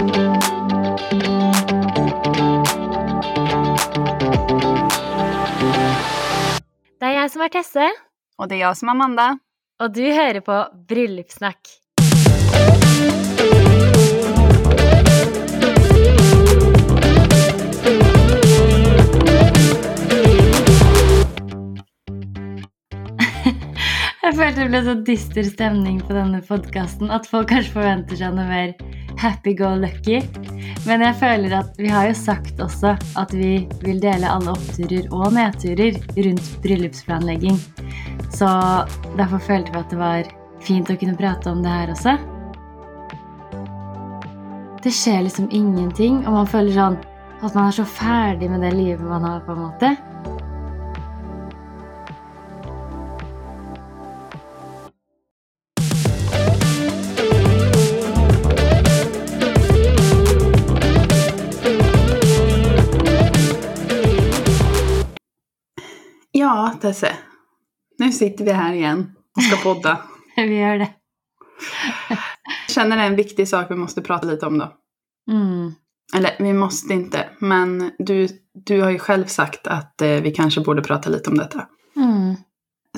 Det är jag som är Tesse, Och det är jag som är Amanda. och du hör på Bröllopssnack. Jag følte det ble så dyster stemning på denne podkasten at folk kanskje forventer seg noe mer happy-go-lucky. Men jeg føler at vi har jo sagt også at vi vil dele alle oppturer og nedturer rundt bryllupsplanlegging. Så derfor følte vi at det var fint å kunne prate om det her også. Det skjer liksom ingenting, og man føler sånn at man er så ferdig med det livet man har, på en måte. Tesse. Nu sitter vi här igen och ska podda. Vi gjør det. Jag känner det är en viktig sak vi måste prata lite om då. Mm. Eller vi måste inte, men du, du har ju själv sagt att eh, vi kanske borde prata lite om detta. Mm.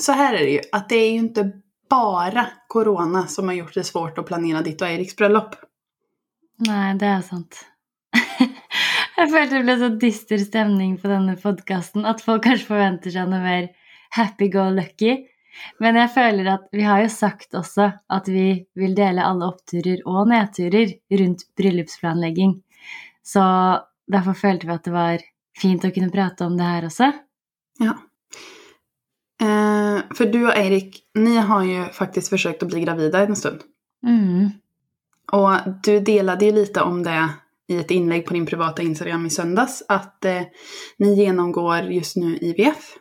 Så här är det ju, att det är ju inte bara corona som har gjort det svårt att planera ditt och Eriks bröllop. Nei, det er sant. Jeg følte det ble så dyster stemning på denne podkasten at folk kanskje forventer seg noe mer happy-go-lucky. Men jeg føler at vi har jo sagt også at vi vil dele alle oppturer og nedturer rundt bryllupsplanlegging. Så derfor følte vi at det var fint å kunne prate om det her også. Ja. Eh, för du och Erik, ni har ju faktiskt försökt att bli gravida en stund. Mm. Och du delade ju lite om det i ett inlägg på din privata Instagram i söndags, att eh, ni genomgår just nu IVF.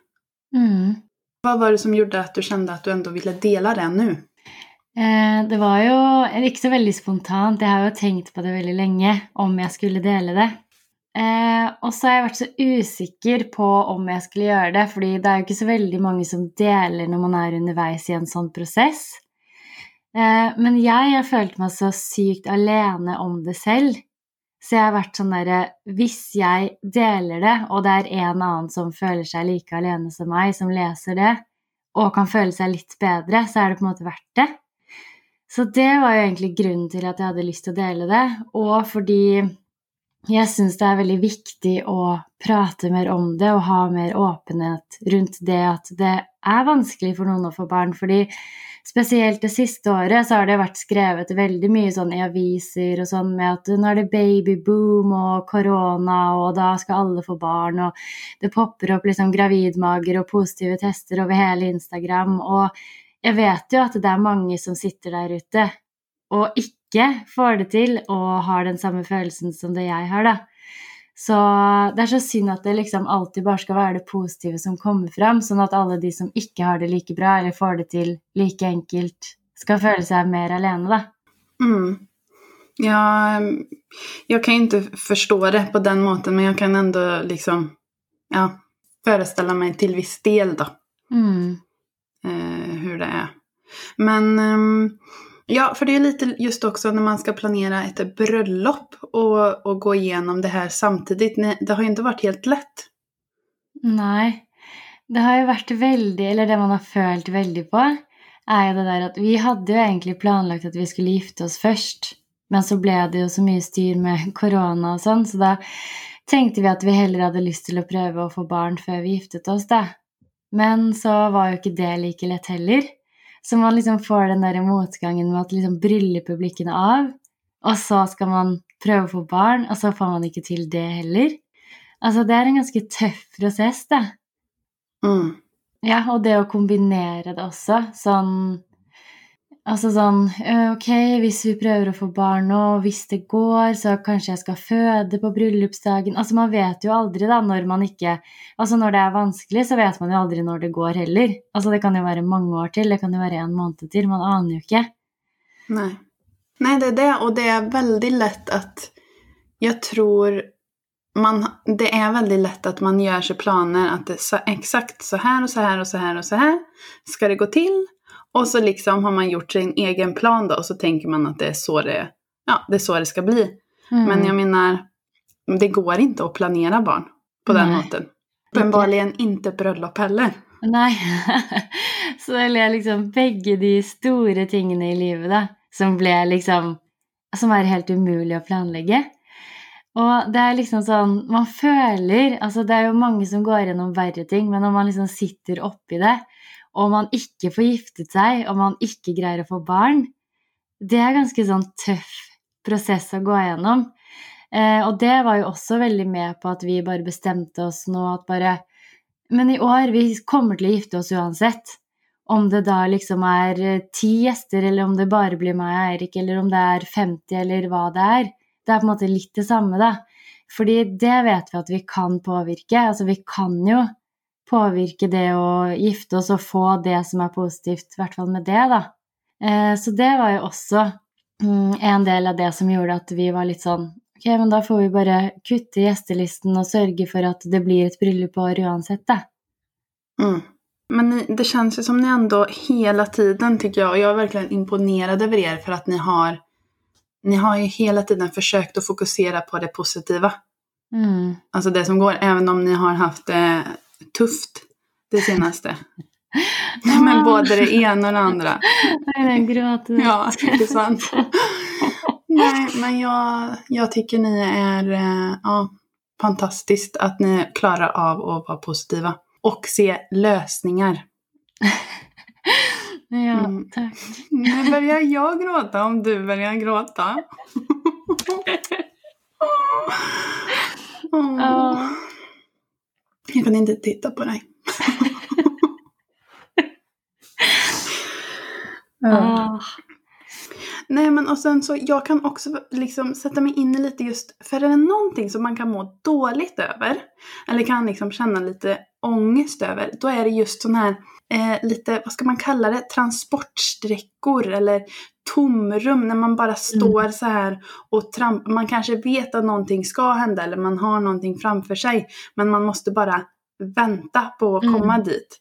Mm. Vad var det som gjorde att du kände att du ändå ville dela det nu? Eh, det var jo ikke så veldig spontant. Jeg har jo tenkt på det veldig lenge, om jeg skulle dele det. Eh, og så har jeg vært så usikker på om jeg skulle gjøre det, fordi det er jo ikke så veldig mange som deler når man er underveis i en sånn prosess. Eh, men jeg har følt meg så sykt alene om det selv. Så jeg har vært sånn derre Hvis jeg deler det, og det er en annen som føler seg like alene som meg, som leser det, og kan føle seg litt bedre, så er det på en måte verdt det. Så det var jo egentlig grunnen til at jeg hadde lyst til å dele det, og fordi jeg syns det er veldig viktig å prate mer om det og ha mer åpenhet rundt det at det er vanskelig for noen å få barn. Fordi spesielt det siste året så har det vært skrevet veldig mye sånn i aviser og sånn med at nå er det babyboom og korona, og da skal alle få barn, og det popper opp liksom gravidmager og positive tester over hele Instagram. Og jeg vet jo at det er mange som sitter der ute og ikke får det til og har den samme følelsen som det jeg har, da. Så det er så synd at det liksom alltid bare skal være det positive som kommer fram, sånn at alle de som ikke har det like bra eller får det til like enkelt, skal føle seg mer alene, da. Mm. Jag, jag kan inte förstå det på den måten, men jag kan ändå liksom ja, föreställa mig till viss del då. Mm. eh, hur det är. Men ehm, ja, för det är lite just också när man ska planera ett bröllop och, och gå igenom det här samtidigt. Nej, Det har ju inte varit helt lätt. Nej. Det har ju varit väldigt, Eller det man har följt väldigt på, är ju det där att vi hade ju egentligen planlagt att vi skulle gifta oss först. men så blev det ju så mycket styr med corona och sånt så då tänkte vi att vi hellre hade lust till att pröva att få barn för vi gifte oss, då. Men så var ju inte det lika lätt heller. Så man liksom får den der motgangen med at liksom ikke noe av, og så skal man prøve å få barn, og så får man ikke til det heller. Altså, det er en ganske tøff prosess, da. Mm. Ja, og det å kombinere det også, sånn Altså sånn eh, Ok, hvis vi prøver å få barn nå, hvis det går, så kanskje jeg skal føde på bryllupsdagen Altså, man vet jo aldri, da, når man ikke Altså, når det er vanskelig, så vet man jo aldri når det går heller. Altså, det kan jo være mange år til, det kan jo være en måned til, man aner jo ikke. Nej. Nej, det är det. Och det är väldigt lätt att jag tror man, det är väldigt lätt att man gör sig planer att det så, exakt så här och så här och så här och så här ska det gå till. Och så liksom har man gjort sin egen plan då och så tänker man att det är så det, ja, det, är så det ska bli. Mm. Men jag menar, det går inte att planera barn på den Nej. måten. Uppenbarligen inte bröllop heller. Nei. så ble liksom begge de store tingene i livet da, som ble liksom Som er helt umulig å planlegge. Og det er liksom sånn Man føler Altså, det er jo mange som går gjennom verre ting, men når man liksom sitter oppi det, om man ikke får giftet seg, om man ikke greier å få barn, det er ganske sånn tøff prosess å gå gjennom. Eh, og det var jo også veldig med på at vi bare bestemte oss nå at bare Men i år, vi kommer til å gifte oss uansett. Om det da liksom er eh, ti gjester, eller om det bare blir meg og Eirik, eller om det er 50, eller hva det er. Det er på en måte litt det samme, da. Fordi det vet vi at vi kan påvirke. Altså vi kan jo påvirke det å gifte oss og få det som er positivt, i hvert fall med det, da. Eh, så det var jo også mm, en del av det som gjorde at vi var litt sånn Ok, men da får vi bare kutte gjestelisten og sørge for at det blir et bryllup i år uansett, da. Mm. Men det känns ju som ni ändå hela tiden tycker jag, och jag är verkligen imponerad över er för att ni har ni har ju hela tiden försökt att fokusera på det positiva. Mm. Alltså det som går, även om ni har haft det tufft det senaste. Men både det ena och det andra. Nei, jeg gråter. Ja, inte sant? Nej, men jag, jag tycker ni är eh, ja, fantastiskt att ni klarar av att vara positiva. Och se lösningar. Ja, Mm. takk. Nu börjar jag gråta om du börjar gråta. Åh. Ja. Jag kan inte titta på dig. Ja. Åh. Nej men och sen så, jag kan också liksom sätta mig in i lite just, för är det någonting som man kan må dåligt över, eller kan liksom känna lite ångest över, då är det just sån här, eh, lite, vad ska man kalla det, transportsträckor eller tomrum när man bara står så här och tramp, man kanske vet att någonting ska hända eller man har någonting framför sig, men man måste bara vänta på att Mm. komma dit.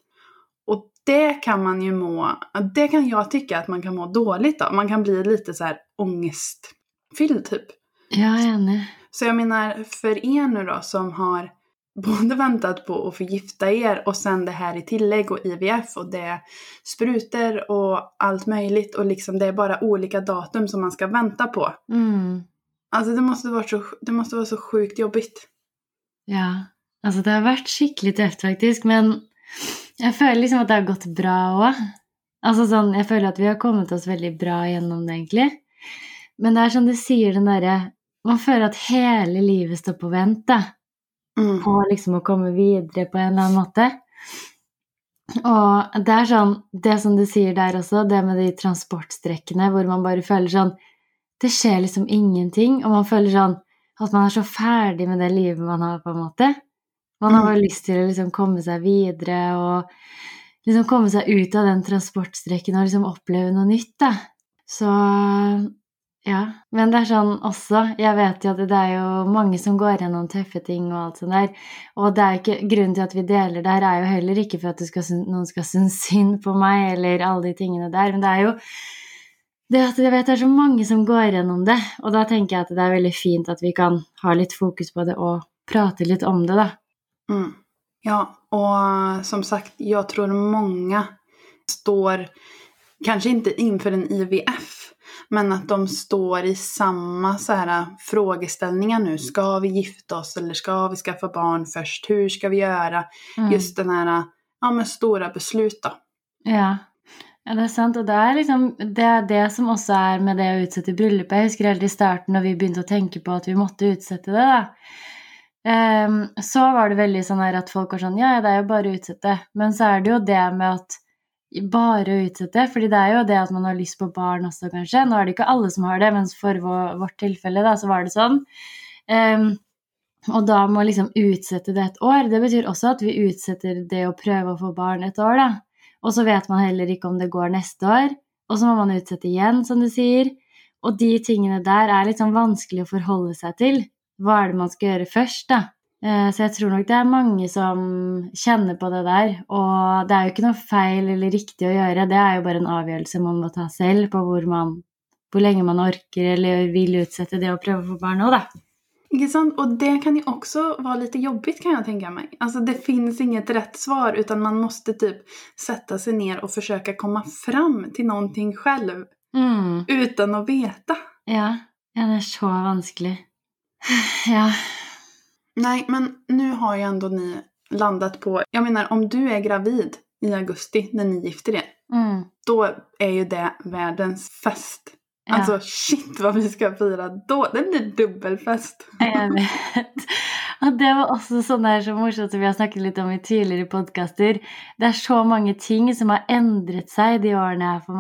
Och det kan man ju må, det kan jag tycka att man kan må dåligt av. Man kan bli lite så här ångestfylld typ. Ja, er enig. Så jag menar för er nu då som har både väntat på att få gifta er och sen det här i tillägg och IVF och det är sprutor och allt möjligt och liksom det är bara olika datum som man ska vänta på. Mm. Alltså det måste vara så, det måste vara så sjukt jobbigt. Ja. Altså, det har vært skikkelig tøft, faktisk, men jeg føler liksom at det har gått bra òg. Altså sånn, jeg føler at vi har kommet oss veldig bra gjennom det, egentlig. Men det er som du sier, den derre Man føler at hele livet står på. Mm. På liksom å komme videre på en eller annen måte. Og det er sånn, det som du sier der også, det med de transportstrekkene hvor man bare føler sånn Det skjer liksom ingenting, og man føler sånn at man er så ferdig med det livet man har, på en måte. Man har Mm. bare lyst til å liksom komme seg videre og liksom komme seg ut av den transportstrekken og liksom oppleve noe nytt, da. Så ja. Men det er sånn også Jeg vet jo at det er jo mange som går gjennom tøffe ting og alt sånt der. Og det er jo ikke, grunnen til at vi deler det her, er jo heller ikke for at det skal, syn- noen skal synes synd på meg eller alle de tingene der, men det er jo det at jeg vet det er så mange som går gjennom det. Og da tenker jeg at det er veldig fint at vi kan ha litt fokus på det og prate litt om det, da. Mm. Ja, och som sagt, jag tror många står, kanske inte inför en IVF, men att de står i samma så här frågeställningar nu. Ska vi gifta oss eller ska vi skaffa barn först? Hur ska vi göra? Mm. Just den här, ja men stora beslut då. Ja. ja, det er sant. Og det er liksom det, er det som også er med det å utsette bryllupet. Jeg husker helt i starten når vi begynte å tenke på at vi måtte utsette det, da. Ehm, så var det veldig sånn her at folk var sånn Ja, ja, det er jo bare å utsette. Men så er det jo det med at bare å utsette, fordi det er jo det at man har lyst på barn også, kanskje. Nå er det ikke alle som har det, mens for vårt tilfelle, da, så var det sånn. Um, og da må liksom utsette det et år. Det betyr også at vi utsetter det å prøve å få barn et år, da. Og så vet man heller ikke om det går neste år. Og så må man utsette igjen, som du sier. Og de tingene der er litt sånn vanskelig å forholde seg til. Hva er det man skal gjøre først, da? Eh, Så jeg tror nok det er mange som kjenner på det der. Og det er jo ikke noe feil eller riktig å gjøre, det er jo bare en avgjørelse man må ta selv på hvor man hvor lenge man orker eller vil utsette det å prøve å få barn òg, da. Sant? Och det kan ju också vara lite jobbigt kan jag tänka mig. Alltså det finns inget rätt svar utan man måste typ sätta sig ner och försöka komma fram till någonting själv. Mm. Utan att veta. Ja. ja, det er så vanskelig. Ja. Nej, men nu har ju ändå ni landat på, jag menar om du är gravid i augusti när ni gifter er, Mm. då är ju det världens fest. Ja. Alltså shit vad vi ska fira då. Det blir dubbelfest. Jeg vet. Og det var også sånn der så morsomt som vi har snakket litt om i tidligere podkaster. Det er så mange ting som har endret seg de årene her for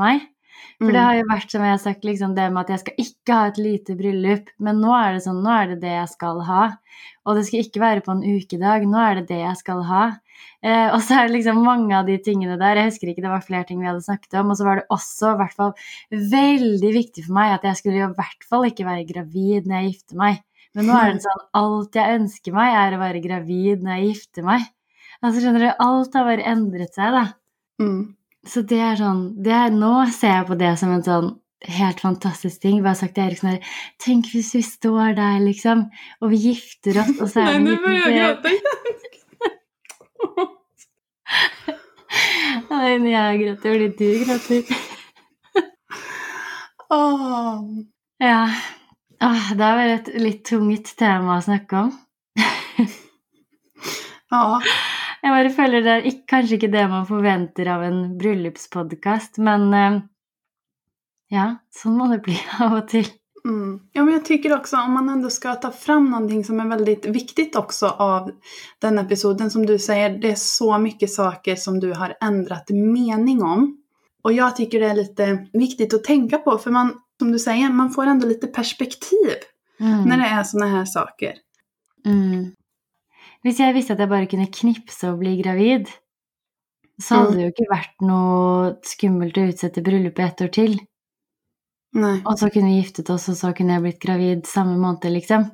meg. For det Mm. har jo vært som jeg har sagt, liksom det med at jeg skal ikke ha et lite bryllup, men nå er det sånn, nå er det det jeg skal ha. Og det skal ikke være på en ukedag, nå er det det jeg skal ha. Eh, og så er det liksom mange av de tingene der, jeg husker ikke, det var flere ting vi hadde snakket om, og så var det også i hvert fall veldig viktig for meg at jeg skulle i hvert fall ikke være gravid når jeg gifter meg. Men nå er det sånn, alt jeg ønsker meg er å være gravid når jeg gifter meg. Altså skjønner du, alt har bare endret seg da. Mm. Så det er sånn det er, Nå ser jeg på det som en sånn helt fantastisk ting. Bare sagt til Erik sånn her Tenk hvis vi står der, liksom, og vi gifter oss, og så er det börjar jag gråta igen. Nei, når jeg gråter, fordi du gråter. Åh. Ja. Åh, det er vel et litt tungt tema å snakke om. Ja, Jeg bare føler det er ikke, kanskje ikke det man forventer av en bryllupspodkast, men eh, ja, sånn må det bli av og til. Mm. Ja, men jag tycker också om man ändå ska ta fram någonting som är väldigt viktigt också av den episoden som du säger, det är så mycket saker som du har ändrat mening om. Och jag tycker det är lite viktigt att tänka på för man, som du säger, man får ändå lite perspektiv Mm. när det är såna här saker. Mm. Hvis jeg visste at jeg bare kunne knipse og bli gravid, så hadde det jo ikke vært noe skummelt å utsette bryllupet ett år til. Nej. Og så kunne vi giftet oss, og så kunne jeg blitt gravid samme måned, liksom.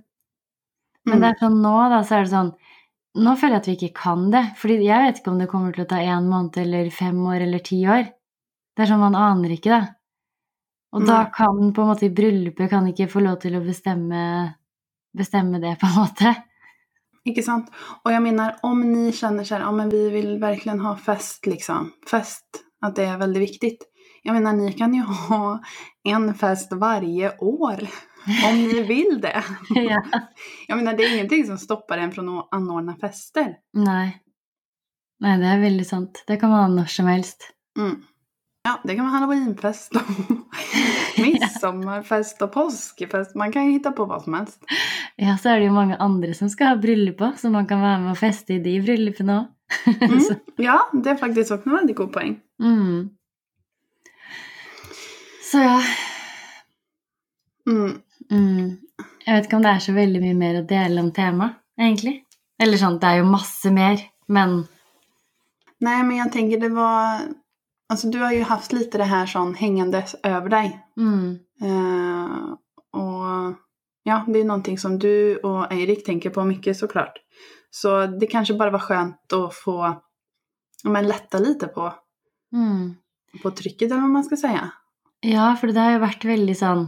Men Mm. det er sånn nå, da, så er det sånn Nå føler jeg at vi ikke kan det. Fordi jeg vet ikke om det kommer til å ta én måned eller fem år eller ti år. Det er sånn man aner ikke, da. Og da Nei. kan på en måte bryllupet kan ikke få lov til å bestemme, bestemme det, på en måte. Inte sant? Och jag menar om ni känner så här, ja men vi vill verkligen ha fest liksom. Fest, att det är väldigt viktigt. Jag menar ni kan ju ha en fest varje år. Om ni vill det. ja. Jag menar det är ingenting som stoppar en från att anordna fester. Nei. Nei, det er veldig sant. Det kan man ha når som helst. Mm. Ja, det kan vara halloweenfest och midsommarfest och påskfest. Man kan ju hitta på vad som helst. Ja, så er det jo mange andre som skal ha bryllup òg, så man kan være med og feste i de bryllupene òg. Mm. Ja, det är faktiskt också en väldigt god poäng. Mm. Så ja. Mm. Mm. Jeg vet ikke om det er så veldig mye mer å dele om temaet, egentlig. Eller sånn, det er jo masse mer, men Nej, men jag tänker det var... Alltså du har ju haft lite det här sån hängandes över dig. mm. Eh, och ja, det är någonting som du och Eirik tänker på mycket såklart. Så det kanske bara var skönt att få men, lätta lite på, Mm. på trycket eller vad man ska säga. Ja, for det har jo vært veldig sånn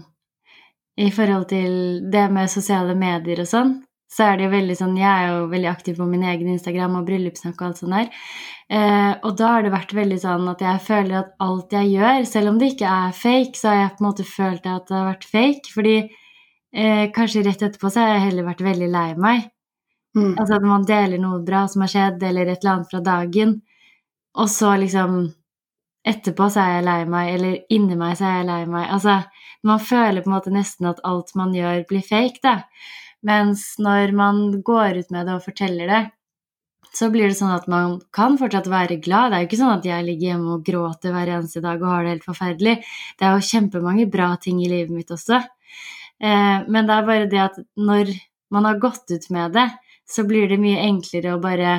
I forhold til det med sosiale medier og sånn, så er det jo veldig sånn Jeg er jo veldig aktiv på min egen Instagram og bryllupssnakk og alt sånt der. Eh, og da har det vært veldig sånn at jeg føler at alt jeg gjør, selv om det ikke er fake, så har jeg på en måte følt at det har vært fake. Fordi eh, kanskje rett etterpå så har jeg heller vært veldig lei meg. Mm. Altså at man deler noe bra som har skjedd, eller et eller annet fra dagen, og så liksom Etterpå så er jeg lei meg, eller inni meg så er jeg lei meg. Altså, man føler på en måte nesten at alt man gjør, blir fake, da. Mens når man går ut med det og forteller det, så blir det sånn at man kan fortsatt være glad. Det er jo ikke sånn at jeg ligger hjemme og gråter hver eneste dag og har det helt forferdelig. Det er jo kjempemange bra ting i livet mitt også. Eh, men det er bare det at når man har gått ut med det, så blir det mye enklere å bare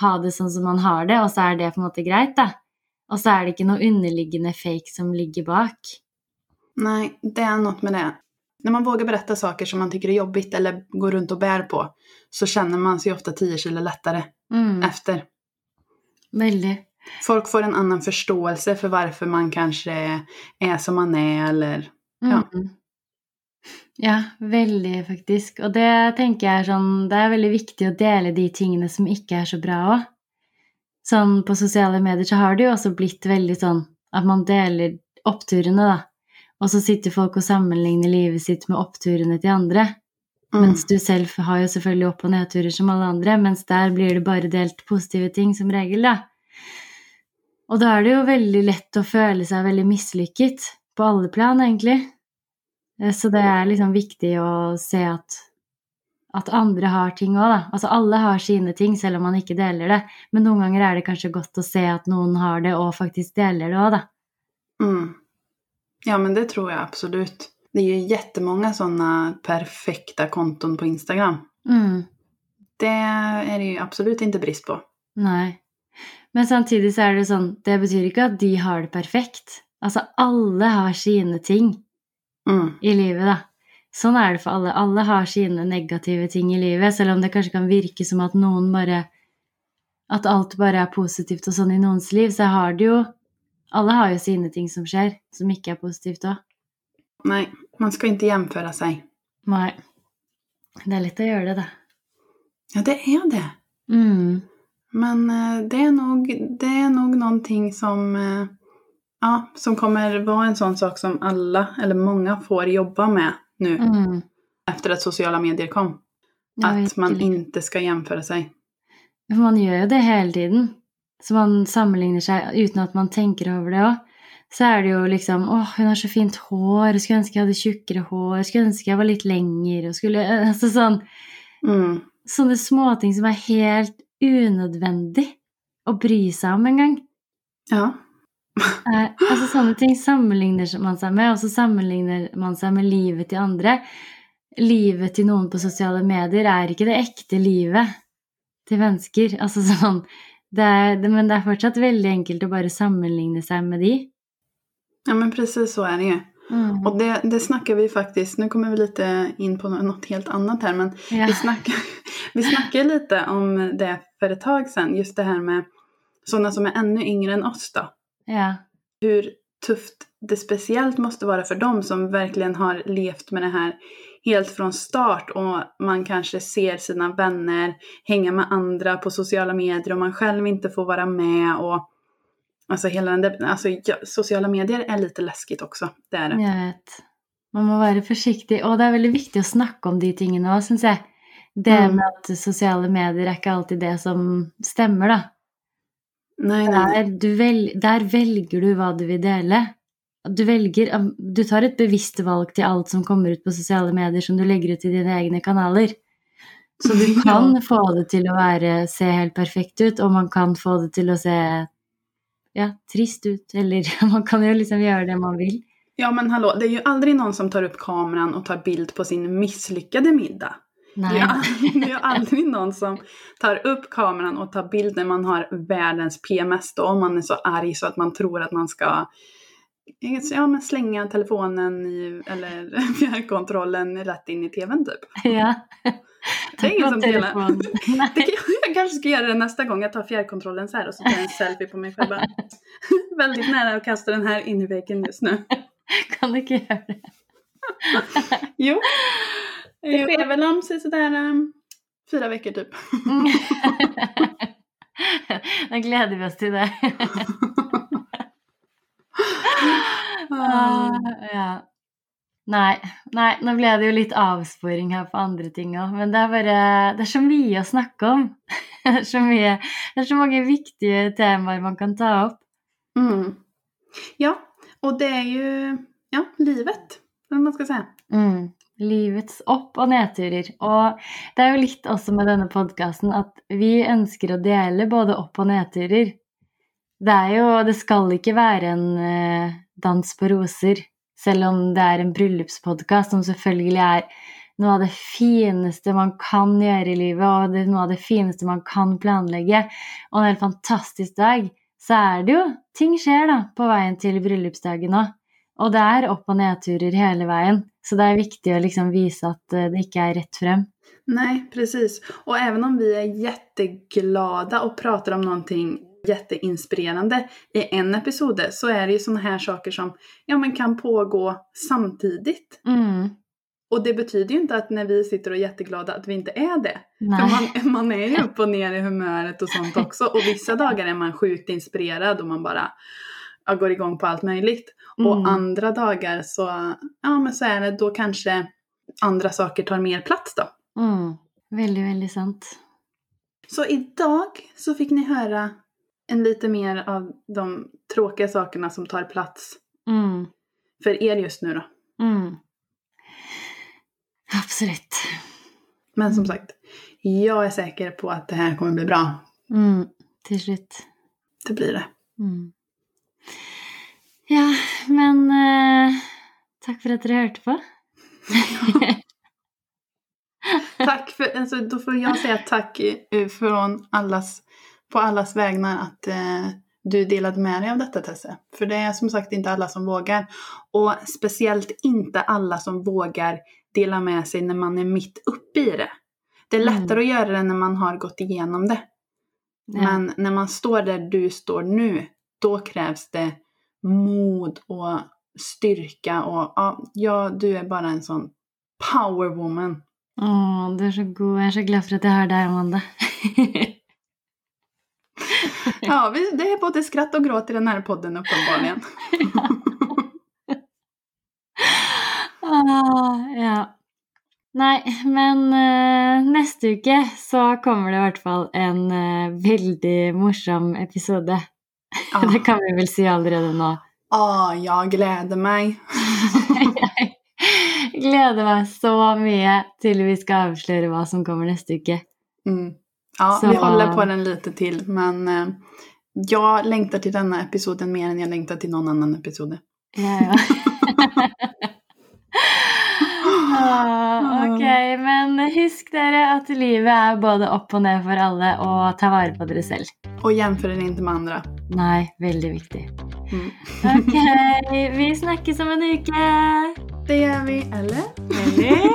ha det sånn som man har det, og så er det på en måte greit, da. Og så er det ikke noe underliggende fake som ligger bak. Nej, det är något med det. När man vågar berätta saker som man tycker är jobbigt eller går runt och bär på så känner man sig ofta 10 kilo lättare Mm, efter. veldig. Folk får en annan förståelse för varför man kanske är som man är eller Ja. Mm. Ja, veldig, faktisk. Og det tenker jeg er sånn Det er veldig viktig å dele de tingene som ikke er så bra òg. Sånn på sosiale medier så har det jo også blitt veldig sånn at man deler oppturene, da. Og så sitter folk og sammenligner livet sitt med oppturene til andre. Mm. Mens du selv har jo selvfølgelig opp- og nedturer som alle andre, mens der blir det bare delt positive ting som regel, da. Og da er det jo veldig lett å føle seg veldig mislykket på alle plan, egentlig. Eh, Så det er liksom viktig å se at, at andre har ting òg, da. Altså alle har sine ting, selv om man ikke deler det. Men noen ganger er det kanskje godt å se at noen har det, og faktisk deler det òg, da. Mm. Ja, men det tror jag absolut. Det är ju jättemånga sådana perfekta konton på Instagram. Mm. Det är det ju absolut inte brist på. Nei. Men samtidig så er det sånn, det betyr ikke at de har det perfekt. Altså alle har sine ting Mm. i livet, da. Sånn er det for alle. Alle har sine negative ting i livet, selv om det kanskje kan virke som at noen bare At alt bare er positivt og sånn i noens liv, så har det jo Alle har jo sine ting som skjer, som ikke er positivt òg. Nej, man ska inte jämföra sig. Nei. Det er lett å gjøre det, da. Ja, det är det. Mm. Men eh, det är nog, det är nog någonting som, eh, ja, som kommer vara en sån sak som alla, eller många, får jobba med nu Mm. efter att sociala medier kom. Att man inte ska jämföra sig. Man gjør jo det hele tiden. Så man sammenligner seg uten at man tenker over det òg. Så er det jo liksom Å, hun har så fint hår. Skulle ønske jeg hadde tjukkere hår. Skulle ønske jeg var litt lenger. Og skulle Altså sånn Mm. Sånne småting som er helt unødvendig å bry seg om en gang. Ja. Eh, altså Sånne ting sammenligner man seg med, og så sammenligner man seg med livet til andre. Livet til noen på sosiale medier er ikke det ekte livet til mennesker. Altså sånn det er, Men det er fortsatt veldig enkelt å bare sammenligne seg med de. ja, men precis så är det ju. Mm. Och det, det snackar vi faktiskt, nu kommer vi lite in på nå- något helt annat här, men Ja. vi snackar, vi snackar lite om det för ett tag sedan, just det här med sådana som är ännu yngre än oss då. ja. Hur tufft det speciellt måste vara för dem som verkligen har levt med det här helt från start och man kanske ser sina vänner hänga med andra på sociala medier och man själv inte får vara med och Alltså hela den där, alltså sociala medier är lite läskigt också, det är det. Jeg vet. Man må være forsiktig. Og det er veldig viktig å snakke om de tingene òg, syns jeg. Det Mm. med at sosiale medier er ikke alltid det som stemmer, da. Nej, nej. Der, du vel, der velger du hva du vil dele. Du velger Du tar et bevisst valg til alt som kommer ut på sosiale medier, som du legger ut i dine egne kanaler. Så du kan få det til å være, se helt perfekt ut, og man kan få det til å se ja, trist ut, eller man kan jo liksom gjøre det man vil. Ja men hallå, det är ju aldrig någon som tar upp kameran och tar bild på sin misslyckade middag. Det är, Nei. ju aldrig, det är ju aldrig någon som tar upp kameran och tar bild när man har världens PMS då, om man är så arg så att man tror att man ska ja, men slänga telefonen i, eller fjärrkontrollen rätt in i tvn typ. Ja. Det är ingen som delar. Det kan, jag kanske ska göra det nästa gång jag tar fjärrkontrollen så här och så tar jag en selfie på mig själv. Väldigt nära att kasta den här in i väggen just nu. Kan du ikke gjøre det? Jo, det sker väl om sådär um, fyra veckor typ. Da gleder vi oss til det. Ah. ja. Nei, nei, nå ble det jo litt avsporing her på andre ting òg, men det er bare Det er så mye å snakke om. Det er så mye Det er så mange viktige temaer man kan ta opp. Mm. Ja, och det är ju ja, livet, vad man ska säga. Mm. Livets opp- og nedturer. Og det er jo litt også med denne podkasten at vi ønsker å dele både opp- og nedturer. Det er jo Det skal ikke være en eh, dans på roser, selv om det er en bryllupspodkast som selvfølgelig er noe av det fineste man kan gjøre i livet, og det er noe av det fineste man kan planlegge. Og en helt fantastisk dag. Så er det jo Ting skjer, da, på veien til bryllupsdagen òg. Og det er opp- og nedturer hele veien. Så det er viktig å liksom vise att eh, det inte är rätt frem. Nej, precis. Och även om vi är jätteglada och pratar om någonting jätteinspirerande i en episod så är det ju sådana här saker som ja, men kan pågå samtidigt. Mm. Och det betyder ju inte att när vi sitter och är jätteglada att vi inte är det. Nej. För man, man är ju upp och ner i humöret och sånt också. Och vissa dagar är man sjukt inspirerad och man bara ja, går igång på allt möjligt. Mm. Och andra dagar så, ja men så är det, då kanske andra saker tar mer plats då. Mm. Väldigt, väldigt sant. Så idag så fick ni höra en lite mer av de tråkiga sakerna som tar plats Mm. för er just nu då. Mm. Absolut. Men som sagt, jag är säker på att det här kommer bli bra. Mm. Till slut. Det blir det. Mm. Ja, men eh, tack för att du hörde på. Tack för, alltså, då får jag säga tack från allas, på allas vägnar att eh, du delade med dig av detta Tesse. För det är som sagt inte alla som vågar. Och speciellt inte alla som vågar dela med sig när man är mitt uppe i det. Det är Mm. lättare att göra det när man har gått igenom det. Ja. Men när man står där du står nu, då krävs det mod och styrka och ja, du är bara en sån powerwoman. Åh, du är så god. Jag är så glad för att jag har dig, Amanda. Ja, vi, det är både skratt och gråt i den här podden uppenbarligen. ah, ja. Nej, men eh, neste uke så kommer det i hvert fall en eh, veldig morsom episode. Ja, Det kan vi vel si allerede nå. ah, jag gläder mig. Jeg gleder meg så mye til vi skal avsløre hva som kommer neste uke. Mm. Ja, Så- vi håller på den lite till, men eh, jag längtar till denna episoden mer än jag längtar till någon annan episod. Ja. Ah, ok, men husk dere at livet er både opp og ned for alle, og ta vare på dere selv. Och jämför den inte med andra. Nei, veldig viktig. Mm. Ok, vi snakkes om en uke. Det gör vi, eller? Eller?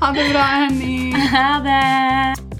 Ha det bra hörni! Ha det!